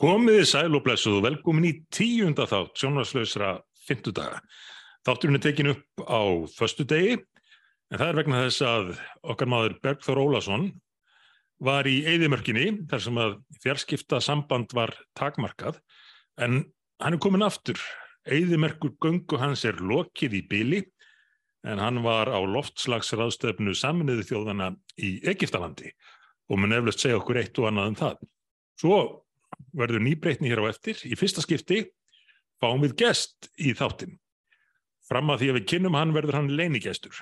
Komiði sæl og blessuð og velkomin í tíunda þátt sjónvarslausra fymtudaga. Þátturinn er tekin upp á förstu degi en það er vegna þess að okkar maður Bergþór Ólason var í Eidimörkinni þar sem að fjarskipta samband var takmarkað en hann er komin aftur. Eidimörkur göngu hans er lokið í byli en hann var á loftslagsraðstöfnu saminuðu þjóðana í Egiptalandi og mun eflust segja okkur eitt og annað um það. Svo verður nýbreytni hér á eftir. Í fyrsta skipti fáum við gest í þáttin. Fram að því að við kynnum hann verður hann leinigestur.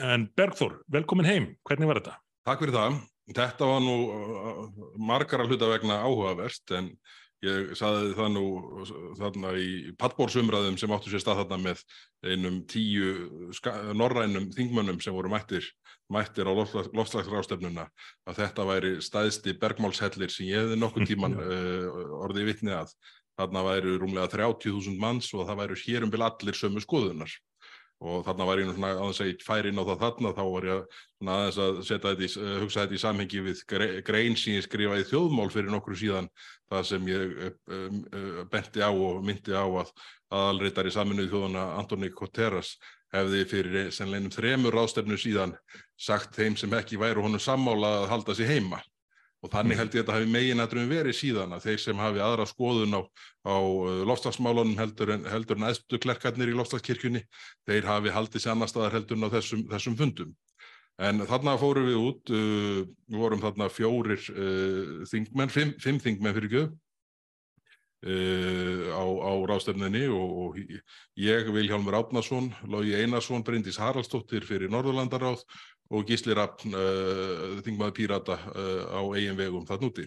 En Bergþór, velkomin heim. Hvernig var þetta? Takk fyrir það. Þetta var nú uh, margar að hluta vegna áhugaverst en ég saði það nú þarna í pattbórsumræðum sem áttu sér stað þarna með einum tíu norrænum þingmönnum sem voru mættir, mættir á loftslagsrástefnuna að þetta væri staðsti bergmálshellir sem ég hefði nokkur tíman uh, orðið vitni að. Þarna væri rúmlega 30.000 manns og það væri hér um bil allir sömu skoðunar og þarna var ég svona aðeins að ég færi inn á það þarna þá var ég svona aðeins að setja þetta í, hugsa þetta í samhengi við grein sem ég skrifaði þjóðmál fyrir nokkru síðan það sem ég um, benti á og myndi á að aðalreitar í saminuð þjóðana Antoni Koteras hefði fyrir senleinum þremur ráðstefnu síðan sagt þeim sem ekki væru honum sammála að halda sig heima. Og þannig held ég að þetta hafi meginætturum verið síðan að þeir sem hafi aðra skoðun á, á lofslagsmálunum heldur en, en aðstu klerkarnir í lofslagskirkjunni, þeir hafi haldið sér annar staðar heldur en á þessum, þessum fundum. En þarna fórum við út, uh, við vorum þarna fjórir uh, þingmenn, fimm, fimm þingmenn fyrir göð uh, á, á rástefninni og, og ég, Vilhjálmur Átnason, Lógi Einarsson, Bryndís Haraldsdóttir fyrir Norðurlandaráð og Gísli Rappn, uh, þingmaður Pírata uh, á eigin vegum þarna úti.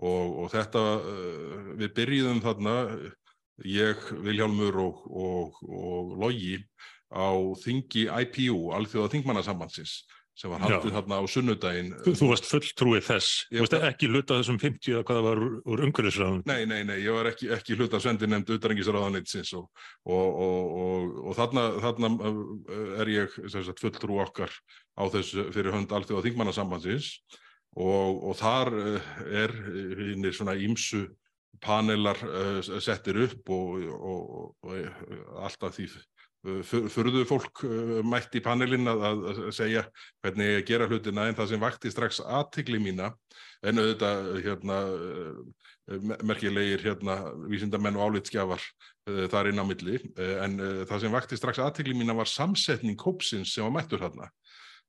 Og, og þetta, uh, við byrjiðum þarna, ég, Viljálmur og, og, Logi á þingi IPU, Alþjóða Þingmannasambandsins, sem var haldið þarna á sunnudaginn. Þú, þú varst fulltrúið þess, þú varst ekki hluta þessum 50 eða hvað það var úr umhverfisræðum. Nei, nei, nei, ég var ekki, ekki hluta sendinemnd utanrengisræðanitsins og, og þarna, þarna er ég sagt, fulltrú okkar á þessu fyrir hönd Alþjóða Þingmannasambandsins og, og þar er hinnir svona ímsu panelar uh, settir upp og, og, og alltaf því fyrðu fólk mætt í panelin að, að segja hvernig ég gera hlutina en það sem vakti strax aðtikli mína en auðvitað hérna, merkilegir hérna, vísindamenn og álitskjafar þar inn á milli en það sem vakti strax aðtikli mína var samsetning hópsins sem var mættur hérna.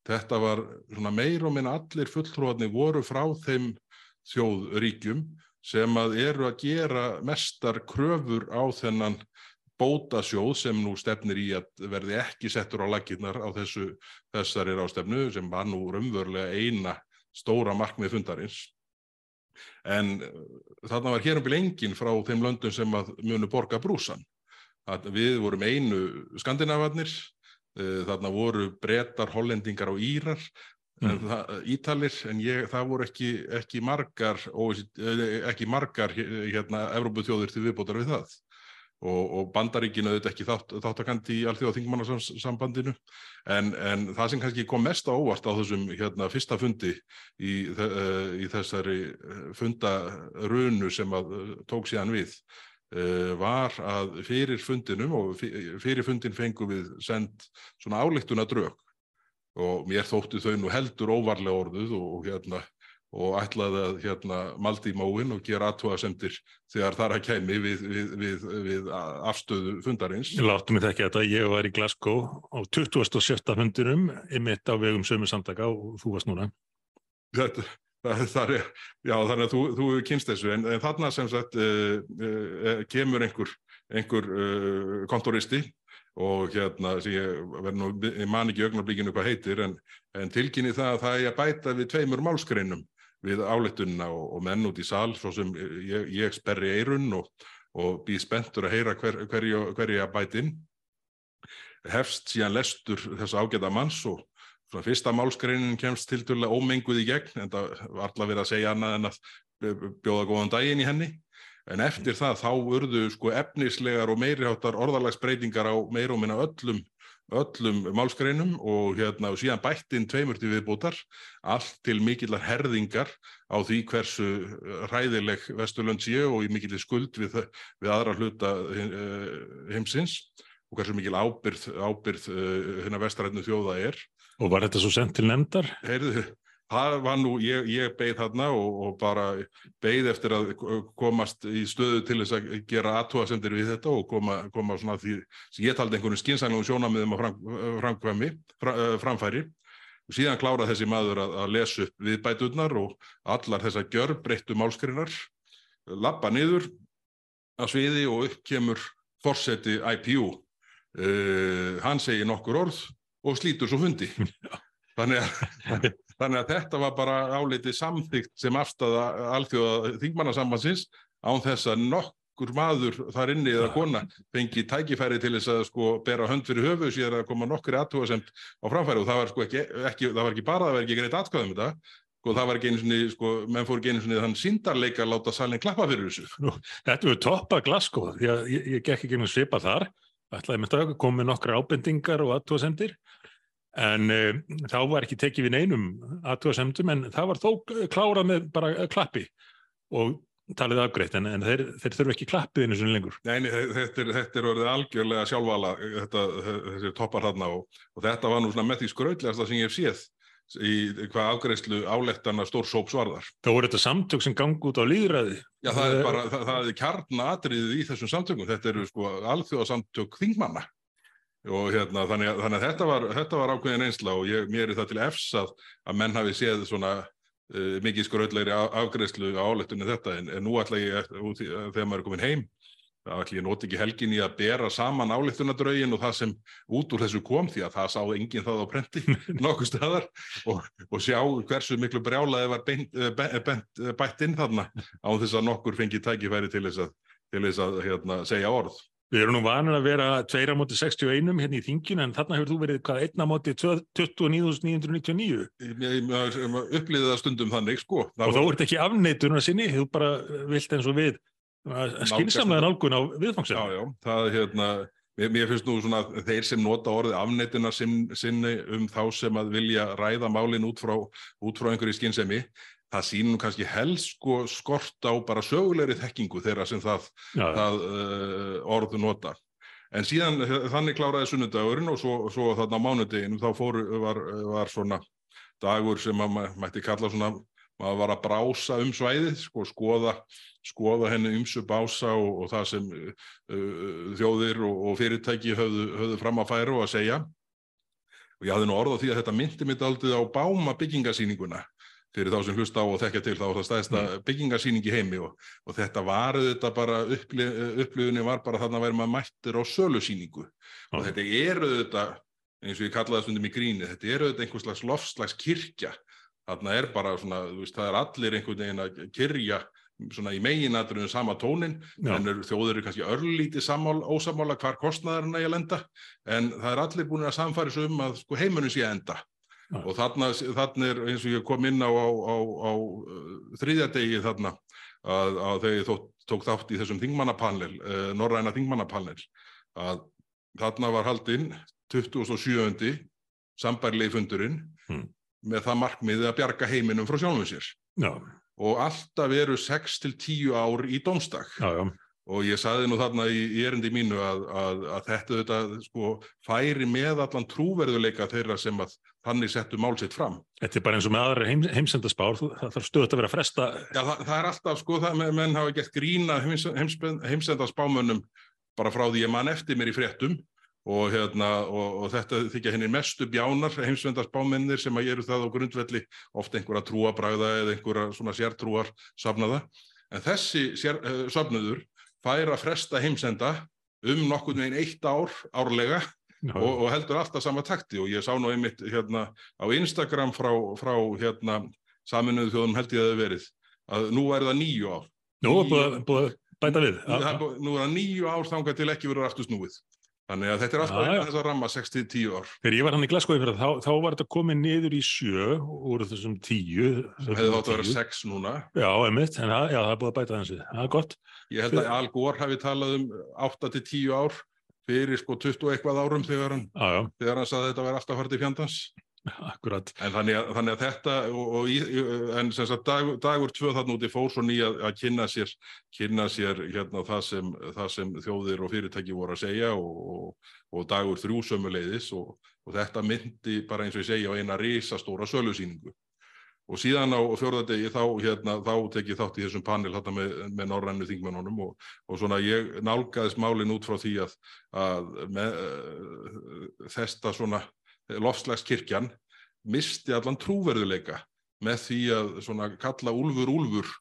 Þetta var meir og minna allir fulltrúarnir voru frá þeim þjóðríkjum sem að eru að gera mestar kröfur á þennan bótasjóð sem nú stefnir í að verði ekki settur á lakirnar á þessu, þessari rástefnu sem var nú raunverulega eina stóra markmið fundarins. En þarna var hérum byrj engin frá þeim löndum sem munu borga brúsan. Að við vorum einu skandinavarnir, þarna voru brettar, hollendingar og írar, mm. það, ítalir, en ég, það voru ekki, ekki margar, ekki margar hérna, Evrópuþjóðir til viðbótar við það og, og bandaríkinu auðvitað ekki þátt, þáttakandi í allþjóða þingmannarsambandinu en, en það sem kannski kom mest á óvart á þessum hérna, fyrsta fundi í, í þessari fundarunu sem að tók síðan við var að fyrir fundinum og fyrir fundin fengum við sendt svona álíktuna drög og mér þóttu þau nú heldur óvarlega orðuð og hérna og ætlaði að hérna, maldi í móin og gera aðtóasemtir þegar þar að kemi við, við, við, við afstöðu fundarins. Ég láttu mig ekki þetta, ég var í Glasgow á 27. fundinum, ymitt á vegum sömu samtaka og þú varst núna. Þetta, það, það er, já þannig að þú, þú kynst þessu, en, en þarna sem sagt uh, uh, kemur einhver, einhver uh, kontoristi og hérna, ég, nú, ég man ekki augnablíkinu hvað heitir, en, en tilkynni það að það er að bæta við tveimur málskreinum við áleitunina og, og menn út í sal svo sem ég, ég sperri eirun og, og býð spenntur að heyra hver, hverju, hverju að bæti inn. Hefst síðan lestur þess ágæta manns og svona fyrsta málskreinin kemst til dörlega ómenguð í gegn en það var alltaf verið að segja annað en að bjóða góðan daginn í henni. En eftir það þá urðu sko efnislegar og meiriháttar orðalagsbreytingar á meir og minna öllum öllum málskreinum og, hérna, og síðan bættinn tveimur til viðbútar, allt til mikillar herðingar á því hversu ræðileg Vesturlönd séu og í mikillir skuld við, við aðra hluta uh, heimsins og hversu mikil ábyrð, ábyrð hérna vestarætnu þjóða er. Og var þetta svo sendt til nefndar? Heyrðu, það var nú, ég, ég beigð þarna og, og bara beigð eftir að komast í stöðu til þess að gera aðtóasendir við þetta og koma, koma svona því sem ég taldi einhvern skynsænlegum sjónamiðum á fram, framkvæmi, eh, framfæri. Og síðan klára þessi maður að, að lesa upp viðbæturnar og allar þessar gjörbreyttu málskrinar lappa niður á sviði og upp kemur forseti IPU uh, eh, hann segir nokkur orð og slítur svo fundi. Þannig að Þannig að þetta var bara álitið samþygt sem afstæða alþjóða þingmannasambansins án þess að nokkur maður þar inni eða kona fengi tækifæri til þess að sko bera hönd fyrir höfu síðan að koma nokkur aðtúasemt á framfæri. Og það var sko ekki, ekki, það var ekki bara, það var ekki greitt atkvæðum þetta, sko það var ekki einu svoni, sko menn fór ekki einu svoni þann síndarleika að láta salin klappa fyrir þessu. Nú, þetta var toppað glasko því að ég, ég gekk ekki einu svipa þar, ætlaði með það að koma með nokkra ábendingar og aðtúasemdir en uh, þá var ekki tekið við neinum aðtúasemdum en það var þó klárað með bara klappi og talið afgreitt en, en þeir, þeir þurfu ekki klappið einu svona lengur. Nei, þetta er, þetta er orðið algjörlega sjálfvala þetta, þessi toppar þarna og, og þetta var nú svona með því skröðlegasta sem ég hef séð í hvað afgreifslu álettana stór sóps varðar. Það voru þetta samtök sem gangi út á líðræði? Já, það er bara, það, það er kjarnatriðið í þessum samtökum. Þetta eru sko alþjóðasamtök þingmanna og hérna, þannig, að, þannig að þetta var, þetta var ákveðin einsla og ég, mér er það til efs að, að menn hafi séð svona uh, mikið skröldlegri afgreðslu á áleitunni þetta en, en nú ætla ég, út, þegar maður er komin heim, þá ætla ég noti ekki helgin í að bera saman áleitunadrögin og það sem út úr þessu kom því að það sá enginn það á prenti nokkuð staðar og, og sjá hversu miklu brjálaði var beint, eh, beint, bætt inn þarna á þess að nokkur fengi tækifæri til þess að, til þess að hérna, segja orð. Við erum nú vanið að vera 2 á móti 61 hérna í þinginu en þarna hefur þú verið hvað 1 á móti 29.999. Ég upplýði það stundum þannig sko. Það og þá ert ekki afneiturinn að sinni, þú bara vilt eins og við skinsamlega nálgun á viðfangsinu. Já, já, það er hérna, mér, mér finnst nú svona þeir sem nota orðið afneituna sinni um þá sem að vilja ræða málinn út frá, út frá einhverju skinnsemi það sínum kannski helst sko skort á bara sögulegri þekkingu þeirra sem það, það uh, orðu nota. En síðan þannig kláraði sunnudagurinn og svo, svo þarna mánudeginum þá fóru, var, var svona dagur sem maður mætti kalla svona, maður var að brása um svæðið, sko skoða, skoða henni umsu bása og, og það sem uh, þjóðir og, og fyrirtæki höfðu, höfðu fram að færa og að segja. Og ég hafði nú orða því að þetta myndi mitt aldrei á báma byggingasýninguna fyrir þá sem hlusta á og þekkja til þá það stæðsta mm. byggingarsýning í heimi og, og þetta var þetta bara upplifunni var bara þarna væri maður mættir á sölusýningu mm. og þetta eru þetta eins og ég kallaði stundum í gríni þetta eru þetta einhvers slags lofslags kirkja þarna er bara svona veist, það er allir einhvern veginn að kyrja svona í meginadrunum sama tónin Já. en þjóður eru kannski örlítið ósamála hvar kostnæðarinn að ég lenda en það er allir búin að samfæri svo um að sko, heimunum sé enda. Og þarna, þarna er eins og ég kom inn á, á, á, á uh, þriðjadegi þarna að, að tók, tók þátt í þessum þingmannapanel, uh, norræna þingmannapanel, að þarna var haldinn 27. sambærlegi fundurinn hmm. með það markmiði að bjarga heiminum frá sjálfum sér. Já. Og alltaf eru 6-10 ár í domstak. Já, já og ég saði nú þarna í, í erindi mínu að, að, að þetta, þetta sko, færi með allan trúverðuleika þeirra sem að þannig settu mál sitt fram. Þetta er bara eins og með aðra heim, heimsendaspár, það þarf stöðt að vera fresta. Já, það, það er alltaf, sko, það, menn hafa gett grína heims, heims, heimsendaspámönnum bara frá því ég mann eftir mér í fréttum og, hérna, og, og þetta þykja henni mestu bjánar heimsvendarsbámennir sem að eru það á grundvelli ofta einhverja trúabræða eða einhverja svona sértrúar safnaða en þessi sér, uh, safnuður fær að fresta heimsenda um nokkur veginn eitt ár árlega og, og heldur alltaf sama takti og ég sá nú einmitt hérna á Instagram frá, frá hérna saminuðu þjóðum held ég að það verið að nú er það nýju ár. Nú er búið, búið bæta við. Nú er það nýju ár þángar til ekki verið aftur snúið. Þannig að þetta er alltaf einhvern þess að ramma 6-10 ár. Þegar ég var hann í Glasgow það, þá, þá var þetta komið niður í sjö úr þessum tíu. Það hefði þátt að vera 6 núna. Já, einmitt, en það, já, það er búið að bæta þessi. Það er gott. Ég held að Al Gore hafi talað um 8-10 ár fyrir sko 20 eitthvað árum þegar hann, Já, já, þegar hann saði að þetta væri alltaf farið til fjandans. akkurat. En þannig að, þannig að þetta, og, og, en sem sagt dag, dagur tvö þarna úti fór svo nýja að kynna sér, kynna sér hérna það sem, það sem þjóðir og fyrirtæki voru að segja og, og, og dagur þrjú sömuleiðis og, og þetta myndi bara eins og ég segja á eina risastóra sölusýningu. Og síðan á fjórðardegi þá, hérna, þá tekið þátt í þessum panel hérna með, með norrænu þingmennunum og, og svona ég nálgaðist málinn út frá því að, að með, uh, þesta svona lofslagskirkjan misti allan trúverðuleika með því að svona kalla úlfur úlfur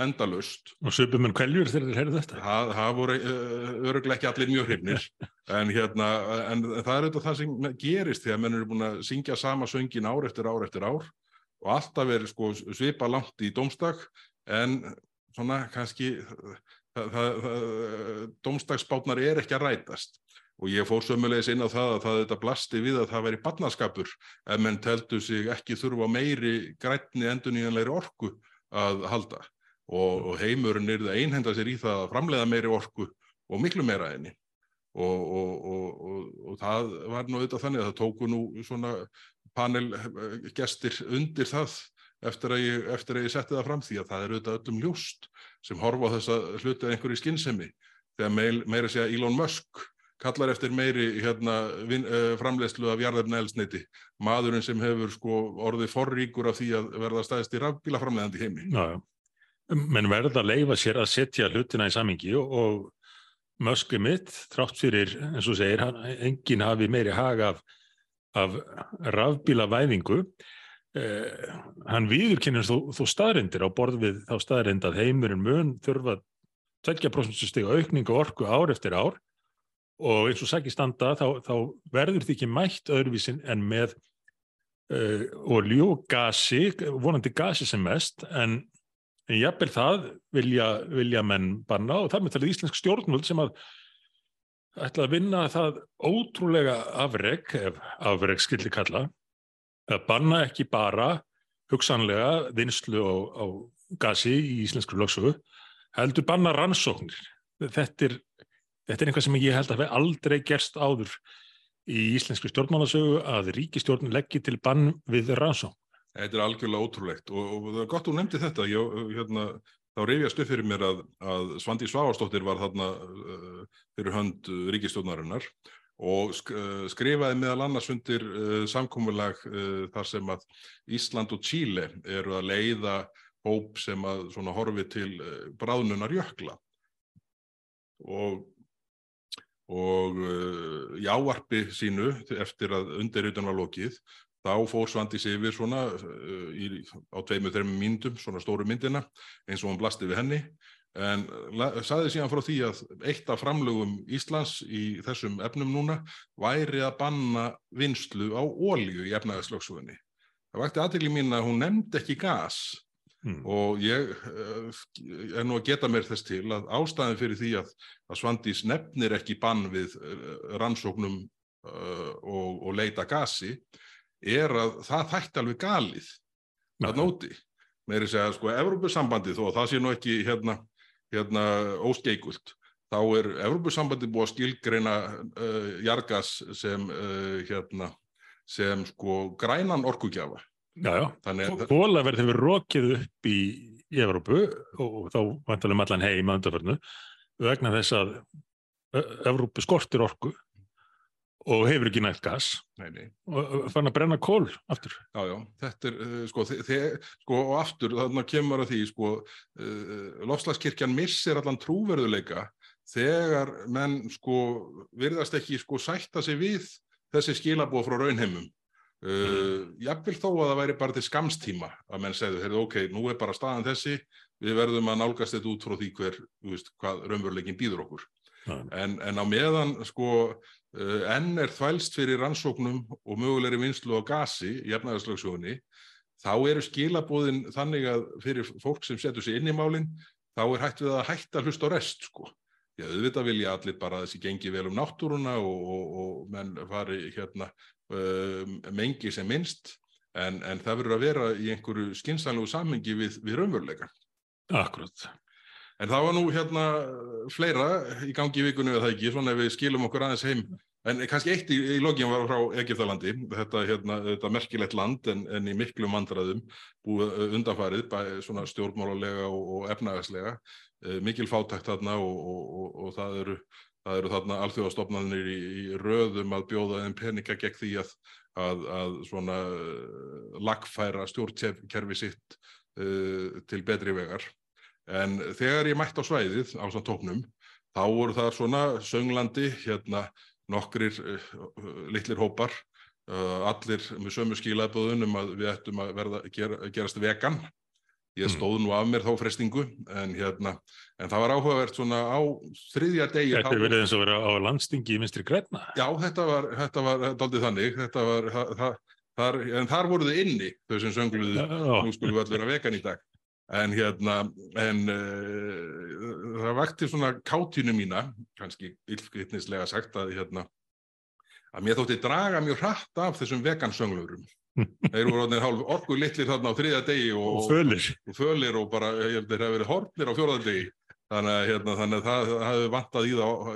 endalaust. Og söpum en kveljur þegar þeir heyrðu þetta. Það, það voru uh, öruglega ekki allir mjög hrifnir en, hérna, en það er auðvitað það sem gerist þegar menn eru búin að syngja sama söngin ár eftir ár eftir ár og alltaf er sko, svipa langt í domstak en svona kannski domstagsbátnar er ekki að rætast. Og ég fór sömulegis inn á það að það þetta blasti við að það veri barnaskapur ef menn teltu sig ekki þurfa meiri grænni enduníjanleiri orku að halda. Og, og heimurinn er það einhenda sér í það að framleiða meiri orku og miklu meira enni og, og, og það var nú auðvitað þannig að það tóku nú svona panelgestir undir það eftir að, ég, eftir að ég setti það fram því að það er auðvitað öllum ljóst sem horfa á þessa hluti af einhverju skinnsemi þegar meil, meira segja Elon Musk kallar eftir meiri hérna, vin, uh, framleiðslu af jarðefna elsneiti maðurinn sem hefur sko, orðið forríkur af því að verða staðist í rafbílaframleiðandi heimi. Já. Menn verða að leifa sér að setja hlutina í samingi og, og mösku mitt, þrátt fyrir, eins og segir, hann, enginn hafi meiri haga af, af rafbílavæðingu. Eh, hann viðurkennir þó, þó staðrindir á borð við þá staðrind að heimurinn mun þurfa 20% stiga aukningu orku ár eftir ár og eins og sækir standa þá, þá verður því ekki mætt öðruvísin en með uh, olju og gasi, vonandi gasi sem mest, en jafnvel það vilja, vilja menn banna og það með talið íslensk stjórnvöld sem að ætla að vinna það ótrúlega afreg, ef afreg skildi kalla, að banna ekki bara hugsanlega vinslu á, á gasi í íslensku lögsögu, heldur banna rannsóknir. Þetta er, þetta er einhvað sem ég held að við aldrei gerst áður í íslensku stjórnmálasögu að ríkistjórn leggji til bann við rannsókn. Þetta er algjörlega ótrúlegt og, og það er gott að þú nefndi þetta. Ég, hérna, þá reyfjast upp fyrir mér að, að Svandi Svavarsdóttir var þarna uh, fyrir hönd uh, ríkistjórnarinnar og uh, skrifaði meðal annars undir samkomulag þar sem að Ísland og Tíle eru að leiða hóp sem að horfi til bráðnunar jökla. Og og í ávarpi sínu eftir að undirriðun var lokið þá fór Svandís yfir svona uh, í, á tveimur, þreimur myndum, svona stóru myndina eins og hann blasti við henni en saði síðan frá því að eitt af framlögum Íslands í þessum efnum núna væri að banna vinslu á ólíu í efnaðarslöksugunni. Það vakti aðtegli mín að hún nefndi ekki gas mm. og ég uh, er nú að geta mér þess til að ástæðin fyrir því að, að Svandís nefnir ekki bann við uh, rannsóknum og, og leita gasi er að það þætti alveg galið að nóti. Meiri segja, sko, Evrópusambandi þó að það sé nú ekki hérna, hérna óskeigult, þá er Evrópusambandi búið að skilgreina uh, jargas sem, uh, hérna, sem sko grænan orkugjafa. Já, já, hólaverð hefur rokið upp í, Evrópu og þá vantalum allan heim að undarförnu vegna þess að Evrópu skortir orku og hefur ekki nægt gas nei, nei. og fann að brenna kól aftur. Já, já, þetta er, uh, sko, sko og aftur, þannig kemur að því, sko, uh, lofslagskirkjan missir allan trúverðuleika þegar menn, sko, virðast ekki, sko, sætta sig við þessi skilabóð frá raunheimum. Uh, mm. Jafnvel þó að það væri bara til skamstíma að menn segðu, heyrðu, ok, nú er bara staðan þessi, við verðum að nálgast þetta út frá því hver, þú veist, hvað raunveruleikin býður okkur. En, en á meðan sko uh, enn er þvælst fyrir rannsóknum og mögulegri vinslu á gasi í efnaðarslöksjóni, þá eru skilabóðin þannig að fyrir fólk sem setur sér inn í málinn, þá er hægt við að hætta að hlusta á rest sko. Já, auðvitað vilja allir bara að þessi gengi vel um náttúruna og, og, og menn fari hérna um, mengi sem minnst, en, en það verður að vera í einhverju skynsælegu samhengi við, við raunveruleika. Akkurat. En það var nú hérna fleira í gangi í vikunni eða það ekki, svona ef við skilum okkur aðeins heim. En kannski eitt í, í lokin var frá Egiptalandi, þetta, hérna, þetta merkilegt land en, en í miklu mandræðum búið undanfarið, bæ, svona stjórnmálulega og, og efnagaslega, e, mikil fátækt þarna og, og, og það eru, það eru þarna alþjóðastofnanir í, í röðum að bjóða einn peninga gegn því að, að, að svona lagfæra stjórnkerfi sitt uh, til betri vegar. En þegar ég mætti á svæðið á svona tóknum, þá voru það svona sönglandi, hérna nokkrir uh, litlir hópar, uh, allir með sömu skilaböðun um að við ættum að verða, gera, gerast vegan. Ég stóð nú af mér þá frestingu, en, hérna, en það var áhugavert svona á þriðja degi. Þetta er verið eins og verið á landstingi í minstri græna. Já, þetta var, þetta var daldið þannig, þetta var, það, þar, en þar voruð inni þau sem söngluðu, nú skulum við allir vera vegan í dag. En hérna, en uh, það vakti svona kátinu mína, kannski illskriðnislega sagt að hérna, að mér þótti draga mjög hratt af þessum vegansönglurum. Þeir voru orðinir hálf orgu litlir þarna á þriðja degi og, og fölir. Og fölir og bara, að þeir hafi verið horfnir á fjóraða degi. Þannig að, hérna, þannig að það, það hafi vantað í það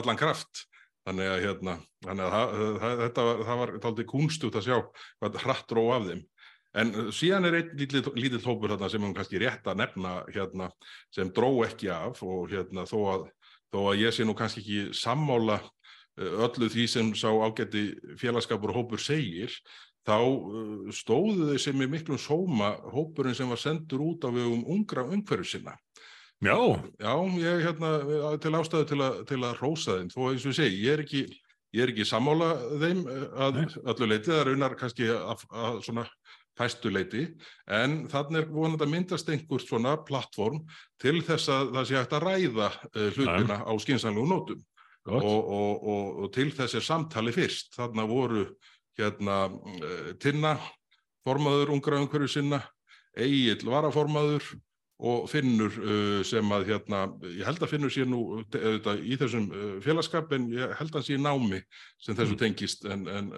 allan kraft. Þannig að, hérna, þannig að það, það, þetta var, það var taldið kunstut að sjá hvað hratt ró af þeim. En síðan er einn lítill, lítill hópur þarna sem er kannski rétt að nefna hérna, sem dró ekki af og hérna, þó, að, þó að ég sé nú kannski ekki sammála öllu því sem sá ágætti félagskapur og hópur segir, þá stóðu þau sem er miklum sóma hópurinn sem var sendur út á vegum ungra umhverju sinna. Já. Já, ég er hérna til ástæðu til, a, til að rósa þeim, þó eins og ég segi, ég er ekki, ég er ekki sammála þeim að Nei. öllu leiti, það raunar kannski að, að svona fæstuleiti, en þannig er vonandi að myndast einhvers svona plattform til þess að það sé hægt að ræða uh, hlutina Æ. á skynsanlegu nótum og, og, og, og til þess er samtali fyrst. Þannig voru hérna uh, Tinna, formaður ungra umhverju sinna, Egil varaformaður og Finnur uh, sem að hérna, ég held að Finnur sé nú uh, í þessum uh, félagskap en ég held að hann sé námi sem þessu tengist en, en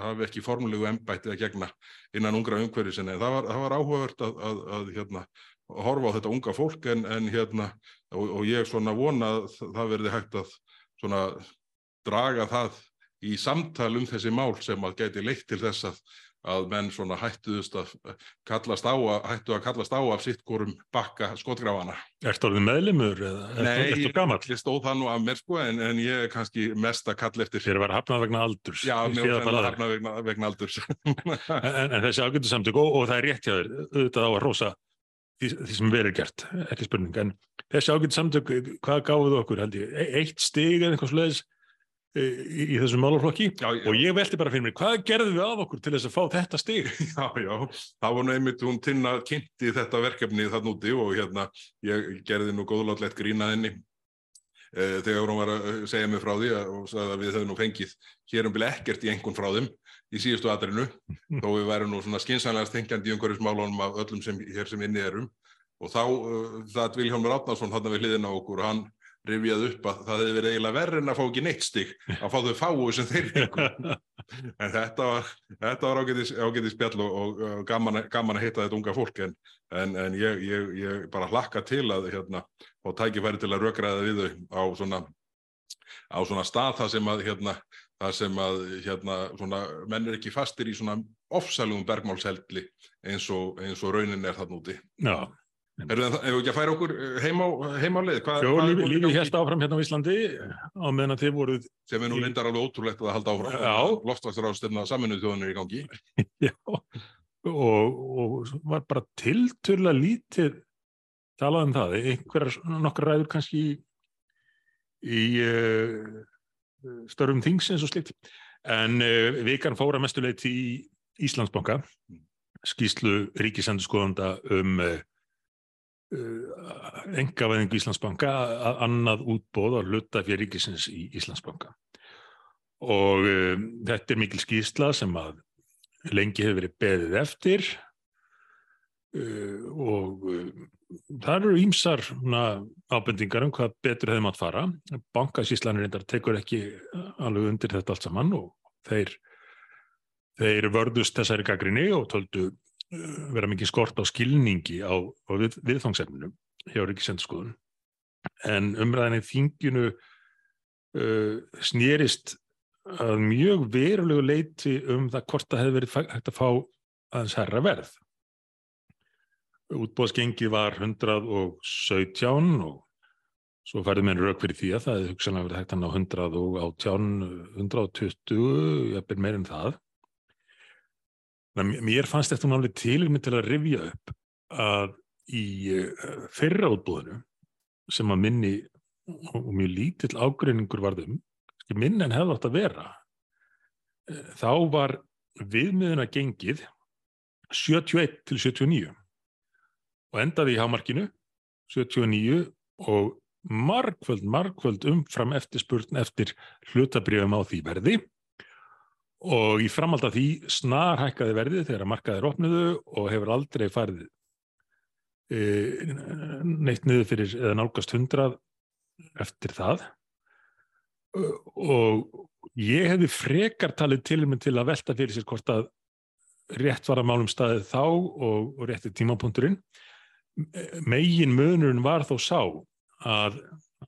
hafi ekki formulegu embætti að gegna innan ungra umhverju sinna. Það var, það var áhugavert að, að, að hérna, horfa á þetta unga fólk en, en hérna og, og ég svona vona að það verði hægt að svona draga það í samtal um þessi mál sem að geti leitt til þess að að menn svona hættuðust að kallast á að, hættu að kallast á af sitt korum bakka skotgrafana. Ertu orðið meðlimur eða Nei, ertu gammal? Nei, ég stóð það nú af mér sko en, en ég er kannski mest að kalla eftir. Þér var hafnað vegna aldurs. Já, mér var hafnað vegna, vegna aldurs. en, en þessi ágöndu samtök og, og það er rétt hjá þér, auðvitað á að rosa því, því sem verður gert, ekki spurning, en þessi ágöndu samtök, hvað gáðuð okkur held ég? E eitt stig eða einhvers leðis í, í þessum málaflokki. Og ég veldi bara fyrir mér, hvað gerðum við af okkur til þess að fá þetta stig? Já, já, það var nú einmitt, hún tinna kynnti þetta verkefni þann úti og hérna ég gerði nú góðlátlegt grína henni. E, þegar hún var að segja mig frá því og sagði að við höfum nú fengið hér um byrja ekkert í engun frá þeim í síðustu aðrinu, þó við værum nú svona skinsanlega stengjandi í umhverjum smálunum af öllum sem hér sem inni erum. Og þá, uh, það Vilhelmur Átnarsson hann við hliðina okkur hann rifjað upp að það hefði verið eiginlega verður en að fá ekki neitt stig að fá þau fáu sem þeir en þetta var, þetta var ágætis, ágætis spjall og, og, og gaman, gaman að hitta þetta unga fólk en, en, en ég, ég, ég bara hlakka til að hérna, fá tækifæri til að rökraða við þau á svona, á svona stað það sem að hérna, það sem að hérna, svona, menn er ekki fastir í svona ofsalugum bergmálsheldli eins og, eins og raunin er þann úti. Já Erum við ekki að færa okkur heima á, heima á leið? Jó, lífið lífi hérst áfram hérna á Íslandi á meðan þið voruð... Sem er nú lindar alveg ótrúlegt að halda áfram. Já. Loftvastur ástöfna saminuð þjóðanir í gangi. Já, og, og var bara tilturlega lítið talað um það. Einhverjar nokkur ræður kannski í, í uh, störfum þingsins og slikt. En uh, vikan fóra mestuleit í Íslandsbanka, skýslu ríkisendurskoðanda um... Uh, engavæðingu Íslandsbanka að annað útbóð á hlutafjör ríkisins í Íslandsbanka. Og um, þetta er mikil skýrsla sem að lengi hefur verið beðið eftir. Uh, og uh, það eru ímsar ábendingar um hvað betur hefði mátt fara. Bankasíslanir reyndar tekur ekki alveg undir þetta allt saman og þeir, þeir vörðust þessari gaggrinni og töldu vera mikið skort á skilningi á, á við, viðfangsefninu hjá Ríkisendurskoðun en umræðinni þinginu uh, snýrist að mjög verulegu leiti um það hvort það hefði verið hægt að fá aðeins herra verð. Útbóðsgengið var 117 og svo færði mér rauk fyrir því að það hefði hugsanlega verið hægt að ná 118, 120, jafnveg meirinn það. Mér fannst þetta náttúrulega tilum til að rifja upp að í eh, fyrra útbúðinu sem að minni og mjög lítill ágreiningur varðum, minn en hefði átt að vera, eh, þá var viðmiðuna gengið 71 til 79 og endaði í hámarkinu 79 og markvöld, markvöld umfram eftirspurn eftir hlutabrjöfum á því verði og í framhald af því snar hækkaði verðið þegar markaðir opniðu og hefur aldrei farið e, neitt niður fyrir eða nálgast hundrað eftir það. Og ég hefði frekar talið til um til að velta fyrir sér hvort að rétt var að málum staðið þá og, og rétti tímapunkturinn. Megin munurinn var þó sá að,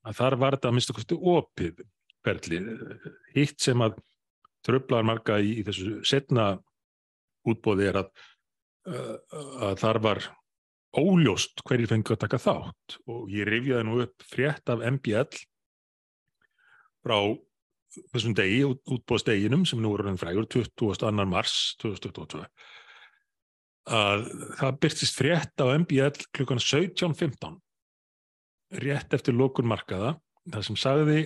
að þar var þetta að mista kosti opið ferli hitt sem að tröflar marga í, í þessu setna útbóði er að, uh, að þar var óljóst hverjir fengið að taka þátt og ég rifjaði nú upp frétt af MBL frá þessum degi, út, útbóðsteginum sem nú er frægur 22. mars 2022 að það byrtist frétt á MBL klukkan 17.15 rétt eftir lókun markaða það sem sagði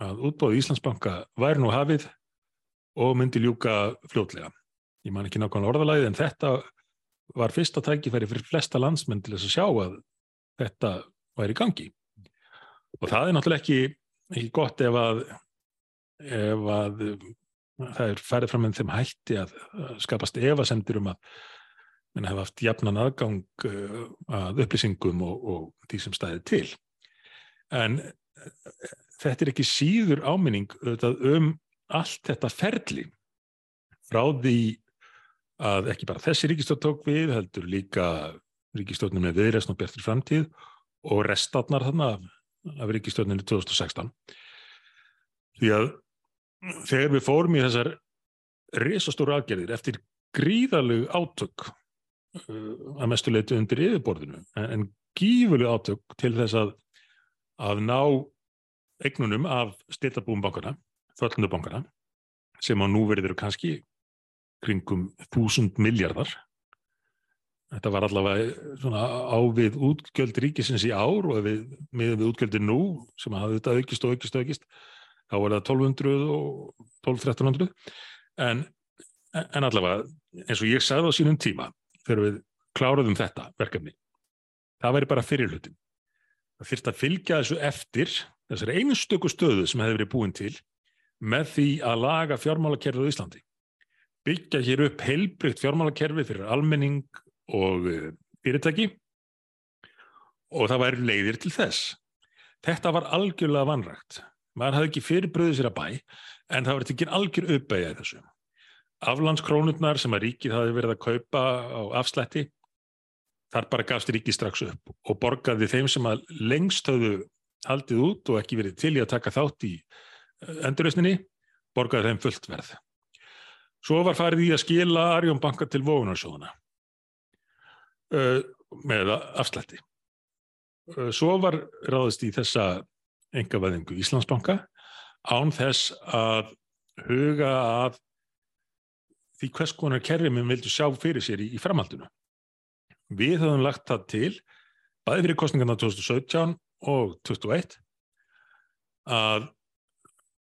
að útbóði Íslandsbanka væri nú hafið og myndi ljúka fljótlega. Ég man ekki nákvæmlega orðalagið en þetta var fyrsta tækifæri fyrir flesta landsmenn til þess að sjá að þetta væri í gangi. Og það er náttúrulega ekki, ekki gott ef að, ef að það er færið fram með þeim hætti að skapast evasendur um að menn hafa haft jafnan aðgang uh, að upplýsingum og, og því sem stæði til. En þetta er ekki síður áminning um allt þetta ferli frá því að ekki bara þessi ríkistjórn tók við, heldur líka ríkistjórnum með viðræstn og bjartir framtíð og restatnar þarna af, af ríkistjórninu 2016. Því að þegar við fórum í þessar risastóru aðgerðir eftir gríðalög átök uh, að mestu leitu undir yfirborðinu, en, en gífurlegu átök til þess að, að ná eignunum af styrtabúum bankana föllnubankana sem á núverið eru kannski kringum þúsund miljardar. Þetta var allavega svona á við útgjöld ríkisins í ár og við, með við útgjöldir nú sem hafði þetta aukist og aukist og aukist þá var það 1200 og 12-1300 en, en allavega eins og ég sagði á sínum tíma þegar við kláruðum þetta verkefni það væri bara fyrirlutin það fyrst að fylgja þessu eftir þessari einstöku stöðu sem hefði verið búin til með því að laga fjármálakerfið á Íslandi. Byggja hér upp heilbrygt fjármálakerfið fyrir almenning og eh, fyrirtæki og það væri leiðir til þess. Þetta var algjörlega vanrægt. Man hafði ekki fyrirbröðið sér að bæ en það var ekki algjör uppæðið þessu. Aflandskrónurnar sem að ríkið hafi verið að kaupa á afslætti þar bara gafst ríkið strax upp og borgaði þeim sem að lengst hafðu haldið út og ekki verið til í að taka þátt í endurreysninni borgaði þeim fullt verð. Svo var farið í að skila Arjón banka til vóunarsjóðuna uh, með afslætti. Uh, svo var ráðist í þessa engavæðingu Íslandsbanka án þess að huga að því hvers konar kerfimum vildu sjá fyrir sér í, í framhaldinu. Við höfum lagt það til bæði fyrir kostningarna 2017 og 2021 að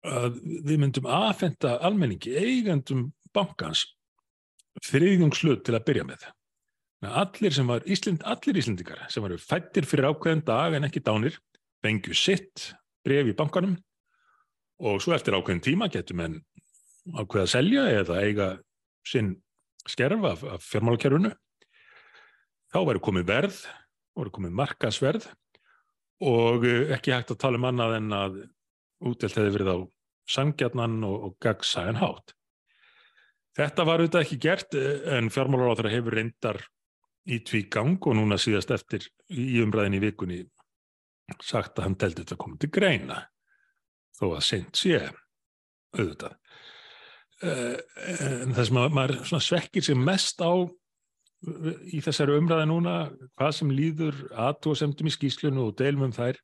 að við myndum aðfenda almenningi, eigandum bankans þriðjungslut til að byrja með. Allir sem var Íslind, allir Íslindikar sem varu fættir fyrir ákveðin dag en ekki dánir, bengju sitt bref í bankanum og svo eftir ákveðin tíma getur menn ákveða að selja eða eiga sinn skerf af, af fjármálakerfunu. Þá væri komið verð, voru komið markasverð og ekki hægt að tala um annað en að útdelt hefði verið á sangjarnan og, og gagsæðan hátt. Þetta var auðvitað ekki gert eh, en fjármálar á þeirra hefur reyndar í tví gang og núna síðast eftir í umræðin í vikunni sagt að hann teldi þetta komið til greina þó að seint sé auðvitað. Uh, en það sem að, maður svekkir sig mest á í þessari umræða núna, hvað sem líður aðtóðsemdum í skýslunu og deilum um þær,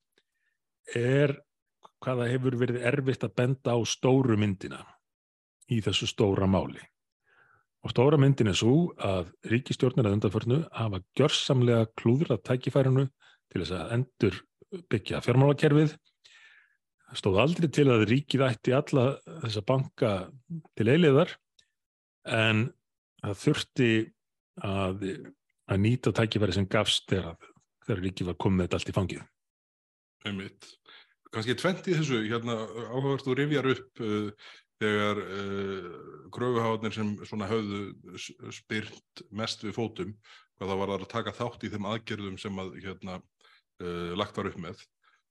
er hvaða hefur verið erfitt að benda á stóru myndina í þessu stóra máli. Og stóra myndin er svo að ríkistjórnir að undanförnu hafa gjörsamlega klúðra tækifærinu til þess að endur byggja fjármálakerfið. Stóð aldrei til að ríkið ætti alla þessa banka til eiliðar en það þurfti að, að nýta tækifæri sem gafst þegar, þegar ríkið var komið allt í fangið. Einmitt. Kanski tvent í þessu, hérna áhugast þú rifjar upp uh, þegar uh, kröfuháðnir sem svona höfðu spyrt mest við fótum hvað það var að taka þátt í þeim aðgerðum sem að hérna uh, lagt var upp með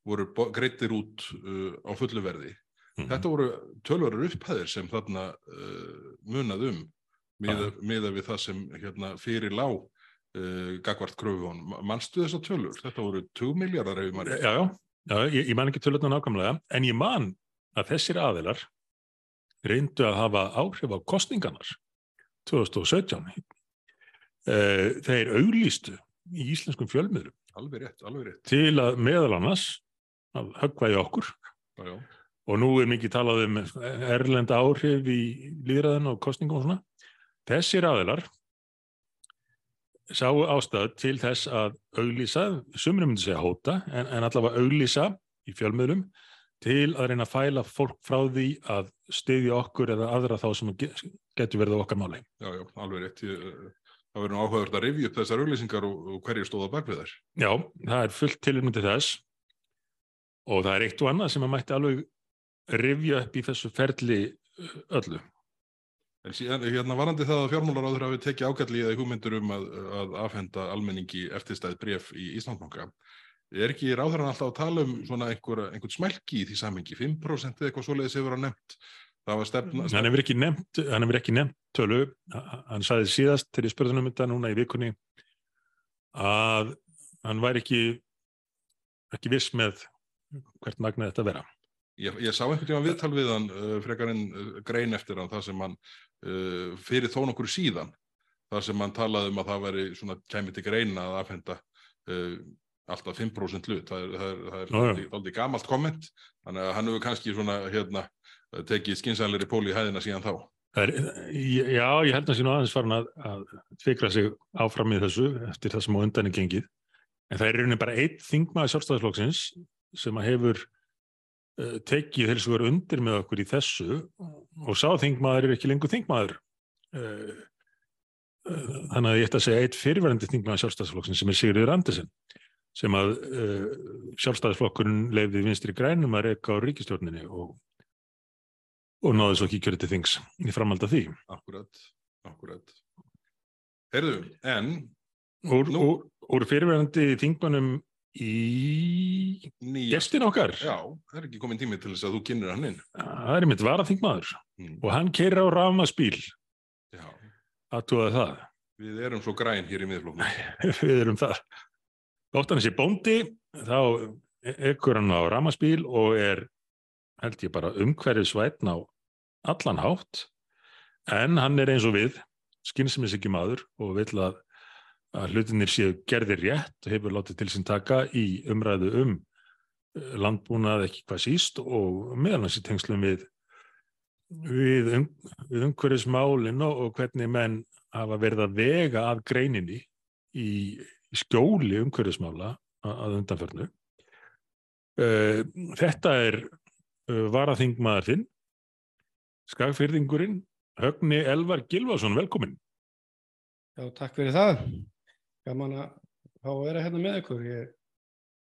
voru greittir út á fullu verði. Mm -hmm. Þetta voru tölvarar upphæðir sem þarna munað um miða, ah. miða við það sem hérna, fyrir lág gagvart kröfuhón. Manstu þessa tölur? Þetta voru 2 miljardar ef maður... Já, já, já ég, ég man ekki tölurna nákvæmlega en ég man að þessir aðilar reyndu að hafa áhrif á kostningarnar 2017 eh, þeir auglýstu í íslenskum fjölmiðrum alveg rétt, alveg rétt. til að meðal annars að höggvægi okkur já, já. og nú er mikið talað um erlenda áhrif í líðræðin og kostningum og svona þessir aðilar sáu ástæðu til þess að auglýsa, sumri myndi segja hóta en, en allavega auglýsa í fjölmiðlum til að reyna að fæla fólk frá því að styðja okkur eða aðra þá sem getur verið okkar máli. Já, já, alveg rétt. Það verður nú áhugaður að revja upp þessar auglýsingar og, og hverju stóða bak við þær. Já, það er fullt tilmyndið þess og það er eitt og annað sem að mætti alveg revja upp í þessu ferli öllu. En síðan, hérna varandi það að fjármálaráður hafi tekið ágætli eða hugmyndur um að, að afhenda almenningi eftirstæð bref í Íslandbanka er ekki ráðhverjan alltaf að tala um svona einhver, einhvern smælki í því samengi 5% eða eitthvað svoleiðis hefur hann nefnt. Það var stefna, stefna. hann hefur ekki nefnt hann hefur ekki nefnt tölu. Hann sagði síðast til í spörðunum þetta núna í vikunni að hann væri ekki ekki viss með hvert magnið þetta vera Ég, ég sá einhvern tíma viðtal við hann uh, frekarinn uh, grein eftir hann það sem hann uh, fyrir þó nokkur síðan þar sem hann talaði um að það væri svona kæmið til greina að afhenda uh, alltaf 5% hlut, það er, það er, það er aldrei gamalt komment, þannig að hann hefur kannski svona hérna tekið skynsælir í póli í hæðina síðan þá. Er, já, ég held að síðan aðeins farin að, að tvikla sig áfram í þessu eftir það sem á undan er gengið, en það er rauninni bara eitt þingmaði sjálfstæðisflokksins sem að hefur tekið þeir sem voru undir með okkur í þessu og sá þingmaður er ekki lengur þingmaður. Þannig að ég ætti að segja eitt fyrirverandi þingmaði sjálfstæðisflokksins sem er Sigurður Andersen sem að uh, sjálfstæðisflokkurinn leiði vinstri grænum að reyka á ríkistjórninni og, og náði svo ekki kjörði til þings í framhald af því. Akkurat, akkurat. Herðu, en... Úr, úr, úr fyrirverandi þingmanum í gestin okkar. Já, það er ekki komin tími til þess að þú kynir hann inn. Það er mitt varaþingmaður mm. og hann keir á rafmaspíl. Já. Aðtúða það. Við erum svo græn hér í miðfloknum. Við erum það. Hann sé bóndi, þá ekkur hann á ramaspíl og er, held ég bara, umhverfið svætn á allan hátt, en hann er eins og við, skynsmis ekki maður og vill að, að hlutinir séu gerðir rétt og hefur látið til sín taka í umræðu um eh, landbúnað ekki hvað síst og meðan þessi tengslum við, við, um, við umhverfismálinn og, hvernig menn hafa verið að vega af greininni í í skjóli umhverfismála að undanförnu. Eh, þetta er eh, varaþingmaður þinn, skagfyrðingurinn, Högni Elvar Gilvason, velkomin. Já, takk fyrir það. Gaman að fá að vera hérna með ykkur. Ég er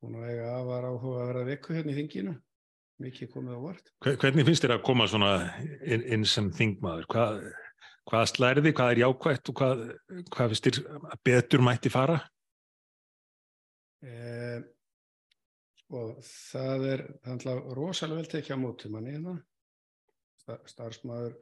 búin að eiga að var áhuga að vera vikku hérna í þinginu. Mikið komið á vart. Hvernig finnst þér að koma svona inn, inn sem þingmaður? Hvað, hvað slærði, hvað er jákvægt og hvað, hvað finnst þér að betur mætti fara? Eh, sko það er rosalega vel tekið á mótum manni hérna. Starfsmæður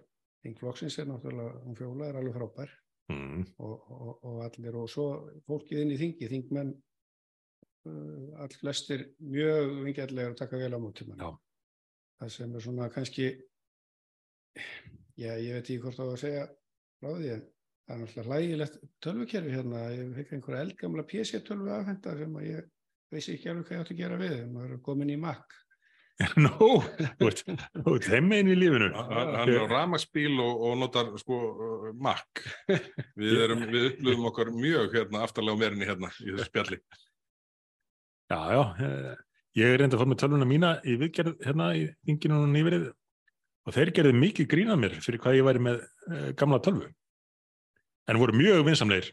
Þingflokksins er náttúrulega, hún fjóla er alveg frábær mm. og, og, og allir og svo fólkið inn í Þingi, Þingmenn uh, all flestir mjög vingjallega og taka vel á. Já. Það sem er svona kannski, já, ég veit ekki hvort á að segja frá því, en það er náttúrulega hlægilegt tölvukerfi hérna. Ég fikk einhverja eldgamla PC-tölvu afhenda sem að ég veisi ekki alveg hvað ég átti að gera við. Maður er komin í Mac. Nó, þú ert, einn í lífinu. Hann er á ramagsbíl og, og notar sko uh, Mac. Við, erum, við upplöfum okkar mjög hérna aftarlega á merinni hérna í þessu spjalli. Já, já, eh, ég er reynda að fór með tölvuna mína í viðgerð hérna í þinginu og nýverið og þeir gerðu mikið grínað mér fyrir hvað ég væri með uh, gamla tölvu. En voru mjög vinsamleir,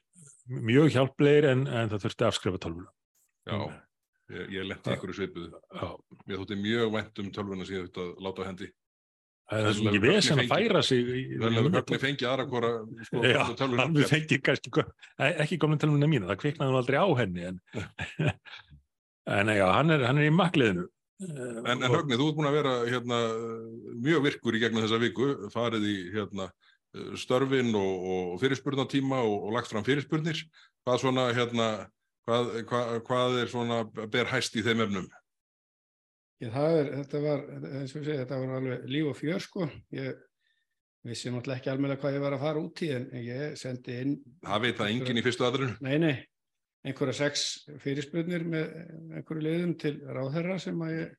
mjög hjálplegir en, en það þurfti afskrifa tölvuna. Já, ég, ég lendi ykkur í svipuðu. Já, Mér þótti mjög vænt um tölvuna sem ég þurfti að láta á hendi. það er svo Vel- mikið vel- vesen að færa sig Vel hefur höfni fengið aðra hvora sko, Já, tölvuna. hann við fengið kannski, e- ekki komna tölvuna mína, það kviknaði nú aldrei á henni en, en já, hann er, hann er í makliðinu. En, en Högni, þú ert búin að vera hérna, mjög virkur í gegnum þessa viku, farið í hérna, störfin og, og fyrirspurnatíma og, og lagt fram fyrirspurnir. Hvað, svona, hérna, hvað, hvað, hvað er svona ber hæst í þeim efnum? Það er, þetta var, og ég segi, þetta var alveg líf og fjör, sko. Ég vissi náttúrulega ekki alveg hvað ég var að fara út í, en ég sendi inn, Það veit það enginn í fyrstu aðrinu. nei, nei, einhverja sex fyrirspurnir með einhverju liðum til ráðherra sem að ég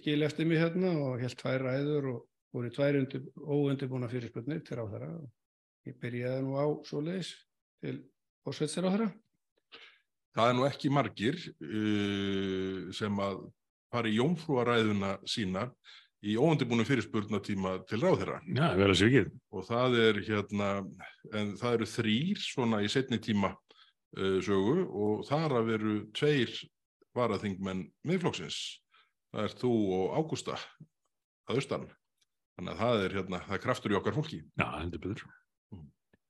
skil, eftir mig hérna og held tvær ræður og voru tvær undir, óundirbúna fyrirspurnir til ráðherra. Ég byrjaði nú á svoleiðis til fórsveitsiráðherra. Það er nú ekki margir uh, sem að fara í jómfrúaræðuna sína í óundibúnum fyrirspurnatíma til ráðherra. Já, vel að sér ekki. og það er hérna, en það eru þrýr svona í setni tíma uh, sögu og þar að veru tveir varaþingmenn miðflokksins. Það er þú og Ágústa að austan. Þannig að það er hérna, það er kraftur í okkar fólki. Já, heldur betur.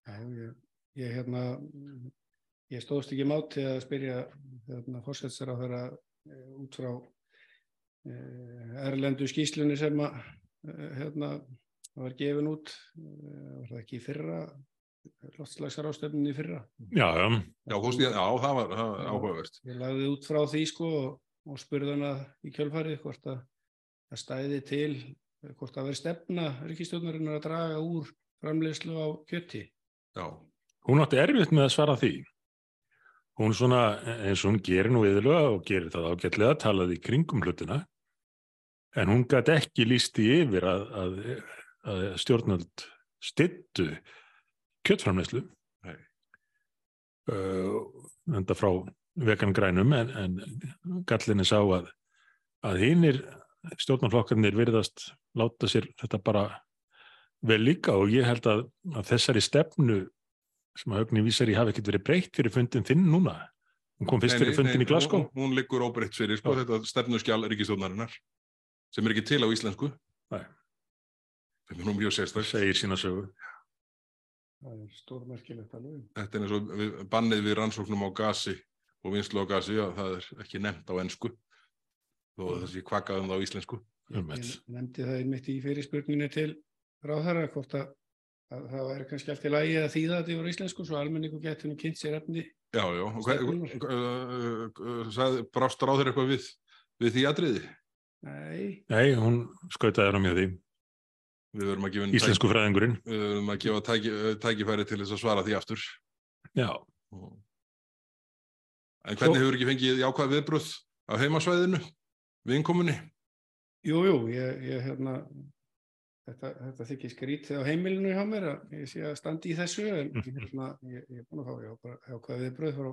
Já, ég, ég hérna, ég stóðst ekki máti að spyrja hérna, fórsætsráðherra út frá eh, erlendu skýslunni sem að eh, hérna, var gefin út, eh, var það ekki í fyrra, loftslagsrástefninni í fyrra. Já, já, Já, fórst já það var, það var áhugavert. Ég lagði út frá því sko og, og spurði hana í kjölfarið hvort að það stæði til, hvort það veri stefna ríkistjórnarinnar að draga úr framleiðslu á kjötti. Já, hún átti erfitt með að svara því. Hún svona, eins og hún gerir nú yfirlega og gerir það ágætlega, talaði kringum hlutina, en hún gæti ekki lísti yfir að, að, að stjórnöld styttu kjöttframleyslu. Uh, enda frá vegan grænum, en, en gallinni sá að, að hinnir stjórnarflokkarnir virðast láta sér þetta bara vel líka og ég held að, að þessari stefnu sem að höfni vísar í hafi ekkert verið breytt fyrir fundin þinn núna. Hún kom fyrst Nei, fyrir nei, fundin nei, í Glasgow. Hún, hún liggur óbreytt fyrir, sko, þetta stefnuskjál ríkistjórnarinnar sem er ekki til á íslensku. Nei. Þetta er nú mjög Það sérstætt. segir sína sögu. Það er stórmerkilegt alveg. Þetta er eins og við, bannið við rannsóknum á gasi og vinslu á gasi, já, það er ekki nefnt á ensku þó að það sé kvakað um það á íslensku. Einmitt. Ég nefndi það einmitt í fyrirspurninni til ráðherra hvort að, að það væri kannski allt í lagi að þýða þetta yfir á íslensku svo almenningu getur nú kynnt sér efni. Já, já, og hvað, Stefnunnar. uh, uh, sagði, brást ráður eitthvað við, við því atriði? Nei, Nei, hún skautaði hann á mjög því. Við verum að gefa, henni Íslensku fræðingurinn. við verum að gefa tæki, tækifæri til þess að svara því aftur. Já, En hvernig Svo- hefur ekki fengið jákvæð viðbröð á heimasvæðinu, við innkomunni? jú, jú, ég, ég hérna, þetta, þetta þykir skrítið á heimilinu hjá mér að ég sé að standi í þessu en hérna, ég, ég er búin að fá bara, já, hvað við bröð frá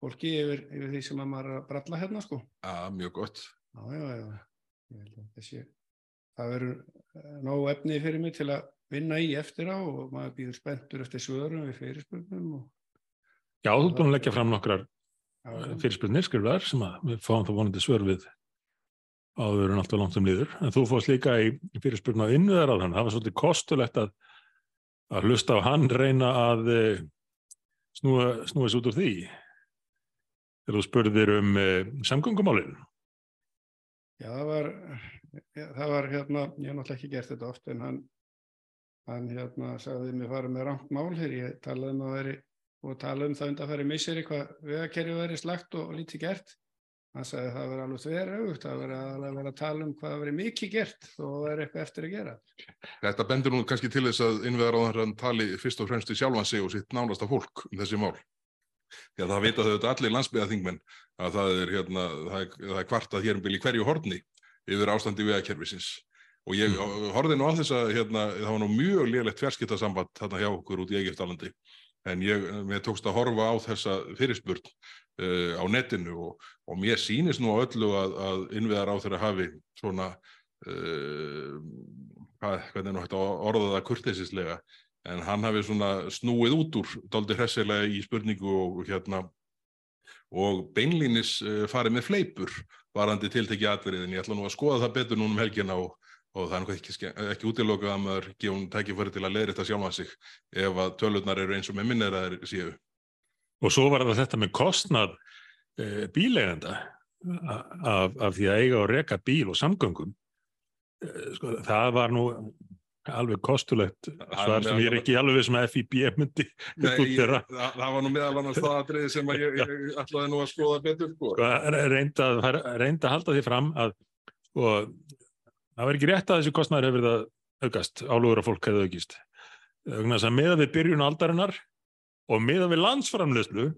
fólki yfir, yfir því sem að maður er að bralla hérna sko. Já, mjög gott. Já, já, já, ég held að þessi, það verður eh, nóg efni fyrir mig til að vinna í eftir á og maður býður spenntur eftir svörum við fyrirspurnum og já þú ert búin að leggja fram nokkrar já. fyrirspurnir skriflegar sem að við fáum þá vonandi svör við áður en alltaf langt um líður. En þú fórst líka í í fyrirspurn á þann. Það var svolítið kostulegt að, að hlusta á hann reyna að eh, snúa, snúa þessu út úr því. Þegar þú spurðir um uh, samgöngumálinn. Já, það var, já, það var hérna, ég hef náttúrulega ekki gert þetta oft en hann, hann hérna sagði mér farið með rangt mál hér, ég talaði um að veri og tala um það undanfæri misseri hvað vegakerfi verið slagt og, og lítið gert. Hann sagði að það verið alveg þver auðvitað, það verið að, að vera að tala um hvað verið mikið gert og það er eitthvað eftir að gera. Þetta bendur nú kannski til þess að innveðar á þannig tali fyrst og fremst í sjálfan sig og sitt nánasta fólk um þessi mál. Að það vita þau þetta allir landsbyðaþingmenn að það er, hérna, það er, það er kvartað hér um byrju hverju horni yfir ástandi vegakerfisins. Og ég mm. horfði nú á þess að hérna, það var nú mjög liðlegt fjarskiptasamband þarna hjá okkur út í Egiptalandi en ég, mér tókst að horfa á þessa fyrirspurn uh, á netinu og, og mér sýnist nú á öllu að, að innviðar á þeirra hafi svona uh, hvað, hvernig nú hægt að orða það kurteisislega en hann hafi svona snúið út úr doldi hressilega í spurningu og hérna og beinlínis uh, farið með fleipur varandi tiltekki atverðin. Ég ætla nú að skoða það betur núna um helgina og og það er ekki, ekki útilokað að maður gefum tækifæri til að leira þetta sjálfa sig ef að tölurnar eru eins og með minnir að þeir séu. Og svo var þetta með kostnað e, bílegenda af, af því að eiga og reka bíl og samgöngum. E, sko, það var nú alveg kostulegt svar sem ég er ekki alveg sem að FIB myndi Nei, ég, það, það var nú meðal annars það aðrið sem að ég, ég ætlaði nú að skoða betur. Sko, sko reynda, reynda að halda því fram að sko það var ekki rétt að þessi kostnæður hefur verið að aukast, álugur að fólk hefði aukist. Þannig að meða við byrjun aldarinnar og meða við landsframleyslu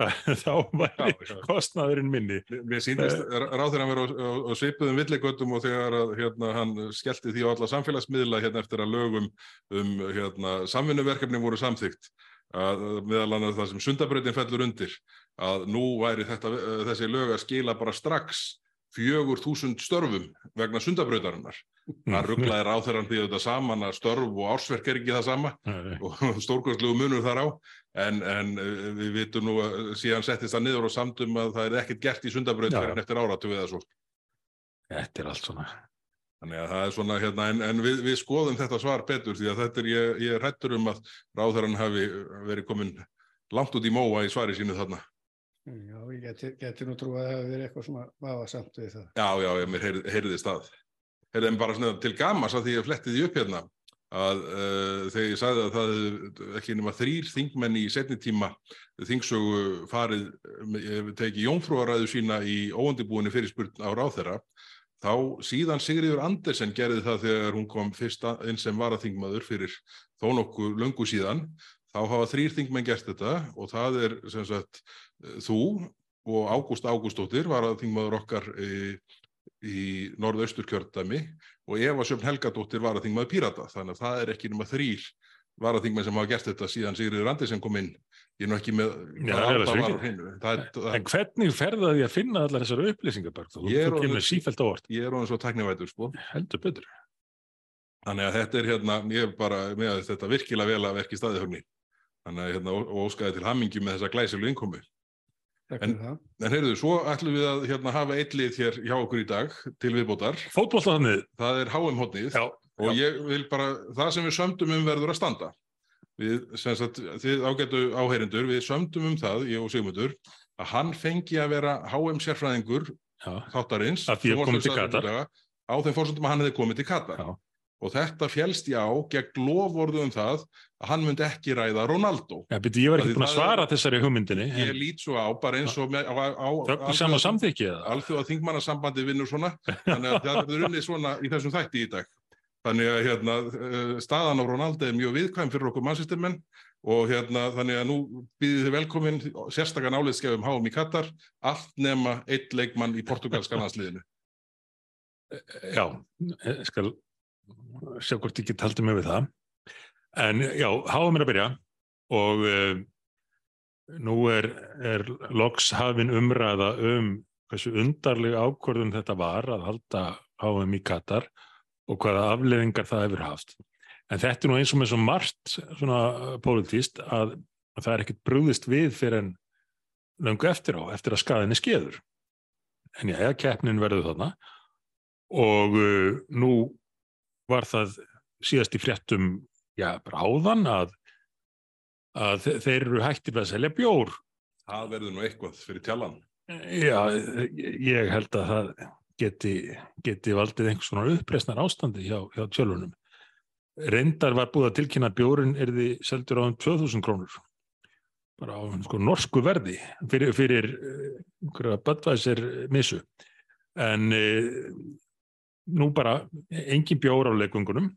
þá var kostnæðurinn minni. Mér sýndist uh, ráður hann verið á, á, svipuðum villigötum og þegar að, hérna, hann skellti því á alla samfélagsmiðla hérna, eftir að lögum um hérna, samfunnuverkefni voru samþygt að meðal annars það sem sundabröðin fellur undir að nú væri þetta, þessi lög að skila bara strax fjögur þúsund störfum vegna sundabrautarinnar. Það rugglaði ráþæran því að þetta saman að störf og ársverk er ekki það sama Nei. og stórkvæmslegu munur þar á en, en eh, við vitum nú að síðan settist það niður og samtum að það er ekkert gert í sundabrautarin eftir áratu það svo. Þetta er allt svona. Þannig að það er svona hérna en, en við, við skoðum þetta svar betur því að þetta er, ég, ég er hættur um að ráþæran hafi verið komin langt út í móa í svari sínu þarna. Já, ég geti, geti nú trú að það hefur verið eitthvað svona vafasamt við það. Já, já, mér heyrði stað. Heyrðum bara svona til gamas að því ég flettiði upp hérna að uh, þegar ég sagði að það ekki nema þrýr þingmenn í setni tíma þingsögu farið tekið jónfrúaræðu sína í óundibúinni fyrirspurn á ráþera þá síðan Sigriður Andersen gerði það þegar hún kom fyrst inn sem varaþingmaður fyrir þó nokkuð löngu síðan þá hafa þrýr þingmenn gert þetta og það er sem sagt þú og Ágúst Ágústóttir var að þingmaður okkar í, í norðaustur kjördami og Eva Sjöfn Helgadóttir var að þingmaður Pírata. Þannig að það er ekki nema þrýr var að þingmaður sem hafa gert þetta síðan Sigriður Andersen kom inn. Ég er nú ekki með Já, það, en hvernig ferðaði að finna allar þessar upplýsingar þú kemur sífælt á orð ég er alveg svo taknivætur sko. heldur betur. Þannig að þetta er hérna ég er bara með þetta virkilega vel að verki staði þannig að hérna, óskaði til hammingi með þessa glæsilu innkomi En, en heyrðu, svo ætlum við að hérna, hafa eitt lið hér hjá okkur í dag til viðbótar. Fótbollhóttnið. Það er HM-hóttnið og já. ég vil bara, það sem við sömdum um verður að standa. Við, sem sagt, þið ágætu áheyrindur, við sömdum um það, ég og Sigmundur, að hann fengi að vera HM-sérfræðingur þáttarins. Að því að komið til Katar. Á þeim fórsöndum að hann hefði komið til Katar. Já og þetta fjælst já gegn lofvorðu um það að hann myndi ekki ræða Ronaldo. Já, beti, ég var ekki búin að svara er, þessari hugmyndinni. Ég lít svo á, bara eins og á, á, á? Alþjóða þingmannasambandi vinnur svona, þannig að það er unnið svona í þessum þætti í dag. Þannig að hérna, eh, staðan á Ronaldo er mjög viðkvæm fyrir okkur mannsýstirmenn og hérna, þannig að nú býðið þið velkomin sérstakann áleiðskefum háum í Katar, allt nema eitt leikmann í portugalska landsliðinu. Já, ég skal sjá hvort ég get haldið mig við það. En já, háa mér að byrja. Og uh, nú er, er loks hafin umræða um hversu undarlega ákvörðun þetta var að halda háum í Katar og hvaða afleðingar það hefur haft. En þetta er nú eins og með svo margt svona pólitíst að, að það er ekkert brúðist við fyrir en löngu eftir á, eftir að skaðinni skeður. En já, keppnin verður þarna. Og uh, nú var það síðast í fréttum, já, bráðan að, að þeir eru hættir að selja bjór. Það verður nú eitthvað fyrir tjallan. Já, ég held að það geti, geti valdið einhvers svona uppresnar ástandi hjá, hjá tjölunum. Reyndar var búið að tilkynna bjórin erði seldur á um 2000 krónur bara á sko, norsku verði fyrir, fyrir einhverja Budweiser missu en e, nú bara engin bjór á leikungunum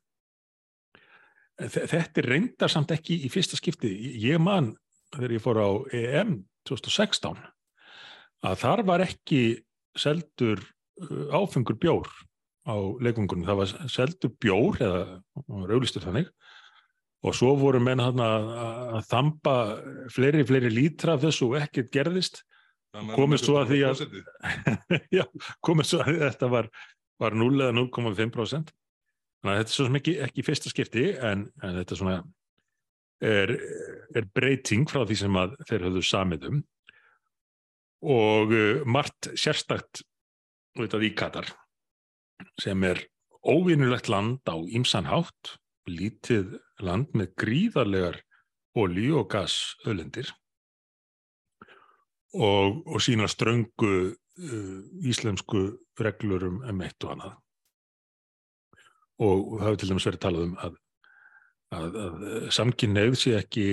þetta er reyndar samt ekki í fyrsta skipti. Ég man þegar ég fór á EM 2016 að þar var ekki seldur áfengur bjór á leikungunum, það var seldur bjór eða raulistur þannig og svo voru menn að, að þampa fleiri, fleiri lítra af þessu og ekkert gerðist. Komið svo að því að komið svo að þetta var, var 0 eða 0,5% þannig að þetta er svo sem ekki, ekki fyrsta skipti en, en þetta svona er, er breyting frá því sem að þeir höfðu samið um. Og uh, margt sérstakt í Katar sem er óvinnulegt land á ímsanhátt lítið land með gríðarlegar olí- og gasölendir og, og sína ströngu íslensku reglur um, um eitt og annað. Og það hefur til dæmis verið talað um að, að, að samkynneið sé ekki,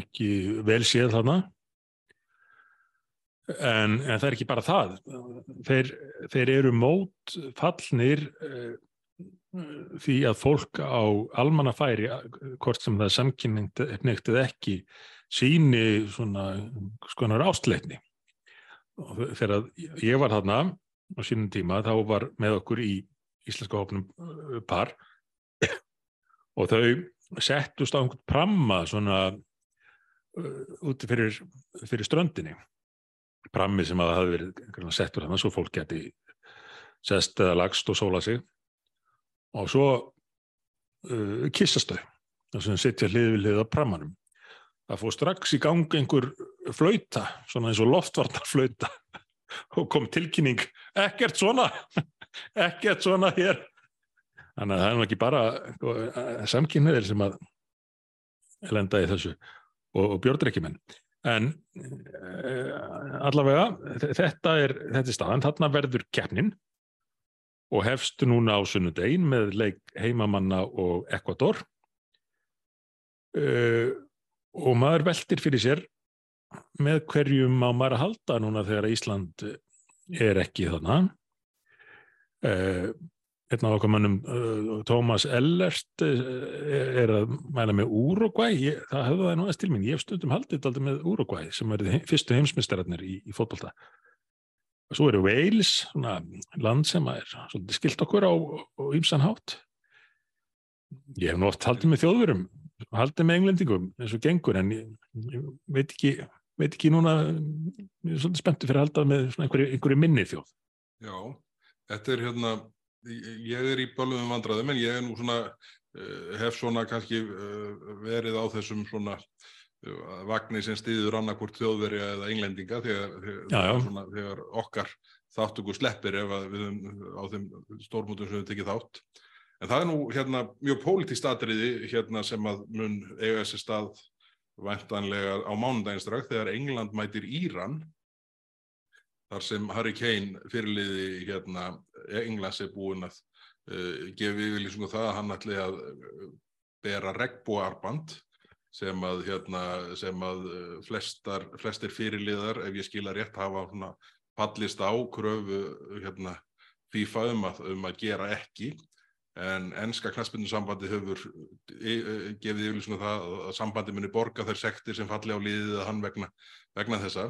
ekki vel séð þarna en, en það er ekki bara það. Þeir, þeir eru mót fallnir uh, því að fólk á almannafæri, hvort sem það er samkynningt eða ekki, síni svona skonar ástleitni. Og þegar ég var þarna á sínum tíma, þá var með okkur í íslenska hópnum uh, par. Og þau settust á einhvern pramma svona uh, úti fyrir, fyrir ströndinni. Prammi sem að það hafi verið settur þannig svo fólk geti sest eða lagst og sóla sig. Og svo uh, kissast þau. Þess að setja hlið við hlið á prammanum það fór strax í gang einhver flauta, svona eins og loftvartarflauta og kom tilkynning ekkert svona ekkert svona hér. Þannig að það er ekki bara sko, samkynniðir sem að lenda í þessu og, og björndreikimenn en uh, allavega þetta er, þetta er staðan, þarna verður keppnin og hefst núna á sunnudegin með leik heimamanna og Ekvator uh, og maður veldir fyrir sér með hverjum má maður að halda núna þegar Ísland er ekki þannig uh, einn af okkar mannum uh, Tómas Ellert er að mæla með Úrugvæ það höfðu það nú aðeins til mín, ég hef stundum haldið aldrei með Úrugvæ sem er fyrstu heimsmyndstararnir í, í fótbolta. Og svo eru Wales, svona land sem er svolítið skilt okkur á ímsan hátt. Ég hef nú oft haldið með þjóðurum, haldið með englendingum eins og gengur en ég, ég veit, ekki, veit ekki núna, ég er svolítið spenntu fyrir að halda með einhverju, einhverju minni þjóð. Já, þetta er hérna, ég er í bálum vandraðum en ég er nú svona, hef svona kannski verið á þessum svona vagnir sem stýður annarkvort þjóðverja eða englendinga þegar, já, já. Svona, þegar okkar þáttöku sleppir ef við á þeim stórmútum sem við tekið þátt. En það er nú hérna mjög pólitist atriði hérna sem að mun eiga þessi stað væntanlega á mánudagins þegar England mætir Íran þar sem Harry Kane fyrirliði hérna Englands er búin að uh, gefa yfirlýsingu það að hann ætli að bera regnbúarband sem að, hérna, sem að eh, flestar, flestir fyrirliðar, ef ég skila rétt, hafa svona, pallist á kröfu hérna, FIFA um að, um að gera ekki. En ennska knastbyrnusambandi hefur e, e, gefið yfirlýsingum það að sambandi muni borga þær sektir sem falli á líðið að hann vegna, vegna þessa.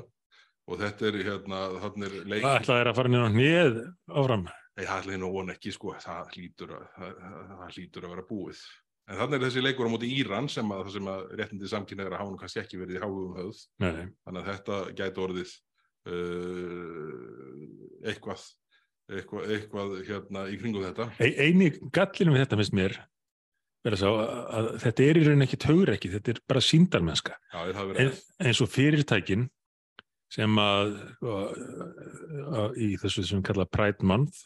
Og þetta er hérna, þannig er leik... Það ætlaði að fara nýja nýð áfram. Nei, það ætlaði nú von ekki, sko. Það hlýtur að, það, það hlýtur að vera búið. En þannig er þessi leikur á móti Íran sem að, sem að réttindi samkynnegra hafa nú kannski ekki verið í hágum höfð. Þannig að þetta gæti orðið uh, eitthvað, eitthvað, eitthvað hérna í kringu þetta. E eini gallinu við þetta finnst mér verður sá að þetta er í rauninni ekki taugur ekki, þetta er bara síndarmennska. Já, það verður en, eins og fyrirtækin sem að, að, að í þessu sem kalla Pride Month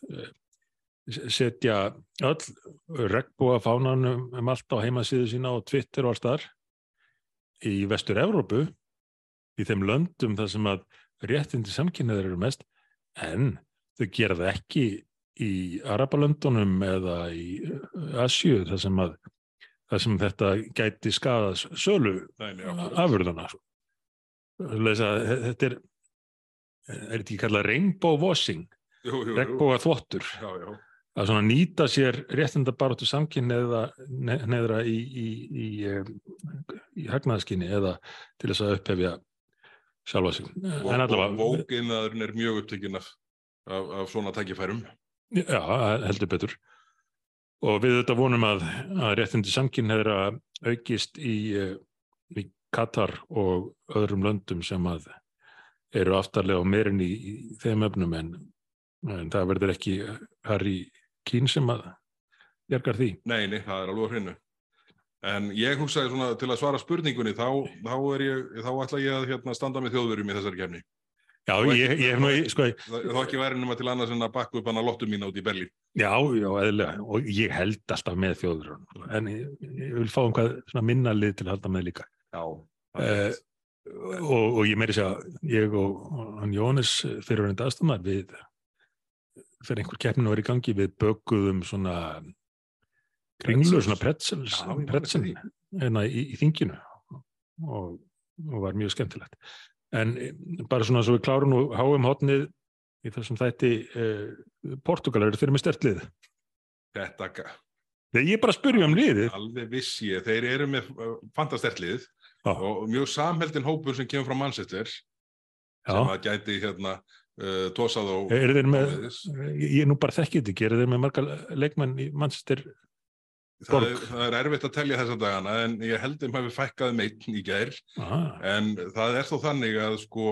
setja öll regnbúa fánanum um allt á heimasíðu sína og Twitter og allt þar í vestur Evrópu í þeim löndum þar sem að réttindi samkynniðar eru mest en þau gera það ekki í Arabalöndunum eða í Asju þar sem að það sem þetta gæti skadað sölu að Þetta er, er þetta ekki kallað rainbow washing, regnbóa þvottur, Já, já. að svona nýta sér réttinda baróttu samkynneða neðra í, í, í, í, í hagnaðaskinni eða til þess að upphefja sjálfa sig. Vókinnaðurinn er mjög upptekinn af, af, af svona tækifærum. Já, heldur betur. Og við þetta vonum að, að réttindi samkynneðra aukist í, eh, í Katar og öðrum löndum sem að eru aftarlega á meirinn í, í þeim öfnum en, en það verður ekki Harry Kín sem að bjargar því. Nei, nei, það er alveg hreinu. En ég hugsaði svona til að svara spurningunni, þá, þá, ég, þá ætla ég að hérna, standa með þjóðverjum í þessari kefni. Já, ég, ég hef nú, sko, þá ekki væri nema til annars en að bakka upp hana lottu mín út í Berlín. já, já, eðlilega, og ég held alltaf með þjóður, en ég, ég vil fá einhvað svona minna lið til að halda með líka. Já. Eh, og, og ég meiri segja ég og, hann Jónis fyrirverðandi aðstæðan við þegar einhver keppnin var í gangi við bökuðum svona kringlur, Pretzels. svona pretzels, Já, ég man pretzel eftir hérna í, í þinginu og, og var mjög skemmtilegt en eh, bara svona svo við klárum og háum hotnið í þessum þætti eh, Portugal eru þeir með stertlið Þetta, Nei, ég er bara að spyrja um liðið. Alveg viss ég, þeir eru með uh, fantastertlið Já. og mjög samheldin hópur sem kemur frá Manchester sem Já, að gæti hérna uh, tósað eru þeir með ég ég nú bara þekki þetta ekki, eru þeir með marga leikmenn í Manchester það er, það er erfitt að telja þessa dagana en ég held þeim hafi fækkað meitt í gær. Aha. en það er þó þannig að sko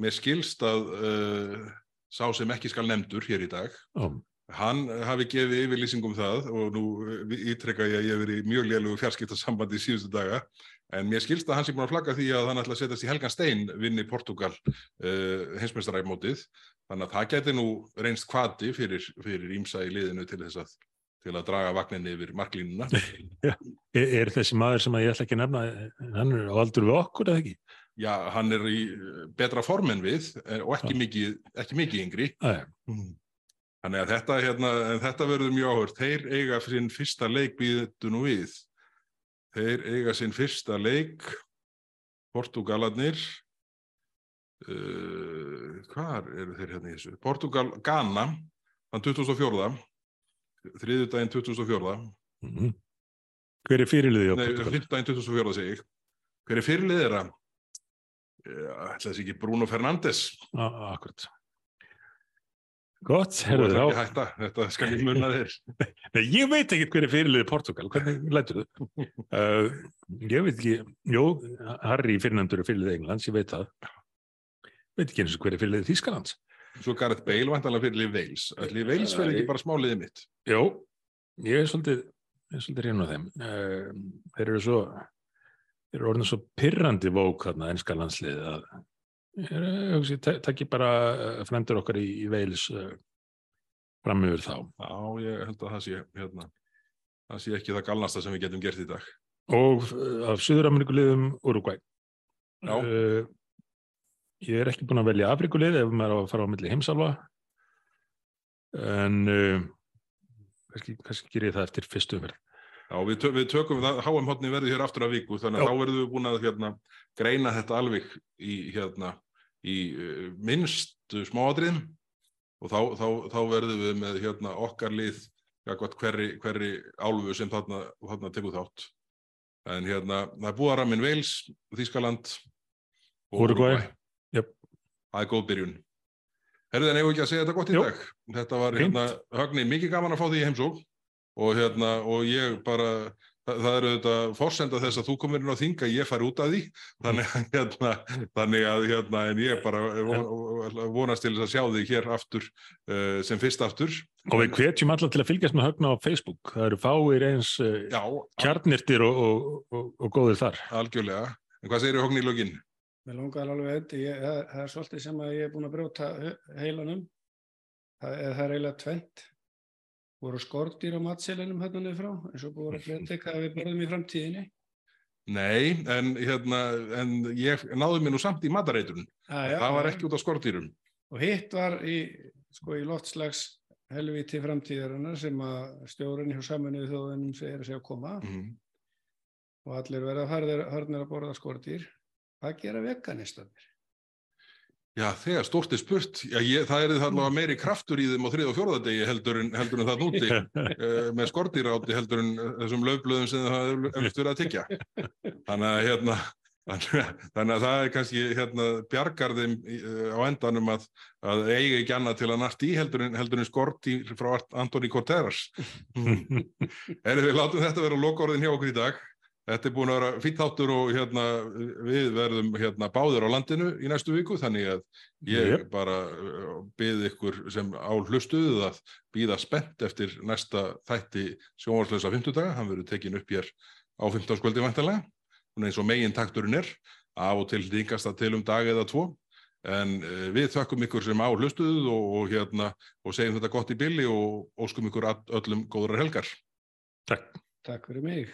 með skilst að uh, sá sem ekki skal nefndur hér í dag Ó, hann hafi gefið yfirlýsing um það og nú ítrekka ég að ég hef verið mjög lélugu fjarskiptasambandi í síðustu daga. En mér skilst að hann sé búin að flagga því að hann ætla að setjast í Helgan Stein vinni Portugal uh, heimsmeistaræfmótið þannig að það geti nú reynst kvati fyrir, fyrir ímsa í liðinu til þess að til að draga vagninni yfir marklínuna er, er þessi maður sem að ég ætla ekki að nefna hann er á aldur við okkur eða ekki Já, hann er í betra form en við eh, og ekki Já. mikið, ekki mikið yngri Æ, Þannig að þetta, hérna, en þetta verður mjög áhört. Þeir eiga sinn fyrsta leik býðu nú við. Þeir eiga sinn fyrsta leik, Portugalarnir, uh, hvar eru þeir hérna í þessu? Portugal, Ghana, þann 2004, þriðjudaginn 2004, mhm. hver er fyrirliði á nei, Portugal? fyrstudaginn 2004 segi ég. Hver er fyrirlið þeirra? Ætla þessi ekki Bruno Fernandes? A- Akkurat Gott, þá ekki hætta, þetta skal ég munna þér. Nei, ég veit ekki hver er fyrirliði Portugal hvernig lætur þú? Uh, ég veit ekki, jú, Harry Fernandur er fyrirliði Englands, ég veit það veit ekki eins og hver er fyrirliði Þýskalands Svo Gareth Bale vantanlega fyrirlið Wales. Ætli Wales verði ekki bara smáliðið mitt? Jó, ég er svolítið ég er svolítið hrifinn á þeim uh, þeir eru svo þeir eru orðin svo pirrandi vók þarna ennska landsliðið að ta- takki bara uh, fremdur okkar í, í Veils uh, fram yfir þá Já, ég held að það sé, hérna, það sé ekki það galnasta sem við getum gert í dag. og uh, af Suður-Ameríkuliðum Uruguay Já. uh, ég er ekki búinn að velja Afrikulið ef maður á að fara á milli heimsálfa en uh, kannski, kannski ger ég það eftir fyrstu umferð Já, við, tö við tökum það, HM hotni verður hér aftur að viku, þannig að Já. þá verðum við búin að hérna, greina þetta alveg í, hérna, í uh, minnst smáadriðum og þá, þá, þá verðum við með hérna, okkar lið hverri, hverri álfu sem þarna, þarna tekur þátt. En hérna, það er búið að ramin Wales, Þískaland og Úrúgvæ. Það er góð byrjun. Herðu en eigum við ekki að segja þetta gott í Jú. dag. Þetta var hérna, Högni, mikið gaman að fá því í heimsók og hérna, og ég bara það, það eru þetta forsenda þess að þú komir inn á þinga, ég fari út af því þannig að hérna, þannig að hérna, en ég bara von- vonast til þess að sjá þig hér aftur uh, sem fyrst aftur og við hvetjum alla til að fylgjast með högna á Facebook það eru fáir eins uh, Já, kjarnirtir og, og, og, og góðir þar algjörlega. En hvað segir Högni í lögin? Mér langar alveg endi, ég, það, það er svolítið sem að ég er búin að brjóta he- heilanum. Það, það er eiginlega tvent. Voru skordýr á matselinum hérna niður frá, eins og búið að predika að við borðum í framtíðinni. Nei, en, hérna, en ég náði mér nú samt í matareiturinn. Já, Það var ekki út á skordýrum. Og hitt var í, sko, í loftslags helviti framtíðarinnar sem að stjórinn hjá saminuðu þjóðunum segir að segja að koma. Mm. og allir verða harðir að borða skortýr. Hvað gera veganistanir? Já, þegar stórt er spurt, já, ég, það er allavega meiri kraftur í þeim á þrið og fjóðadegi heldur en, heldur en það núti uh, með skortýráti heldur en þessum löfblöðum sem það hefur eftir verið að tyggja. Þannig að hérna, þannig að það er kannski hérna bjargar þeim uh, á endanum að, að eiga ekki annað til að nart í heldur en, heldur en skortýr frá Antoni Corteras. en við látum þetta vera lokorðin hjá okkur í dag. Þetta er búin að vera fýtt þáttur og hérna, við verðum hérna, báður á landinu í næstu viku þannig að ég Jep. bara uh, bið ykkur sem á hlustuðu að býða spennt eftir næsta þætti sjónvarslösa 50 daga. Hann verður tekin upp hér á 15 skvöldi vantanlega. Hún eins og megin takturinn er. Af og til ringast það til um dag eða tvo. En uh, við þökkum ykkur sem á hlustuðu og, og, hérna, og segjum þetta gott í billi og óskum ykkur öllum góðrar helgar. Takk. Takk fyrir mig.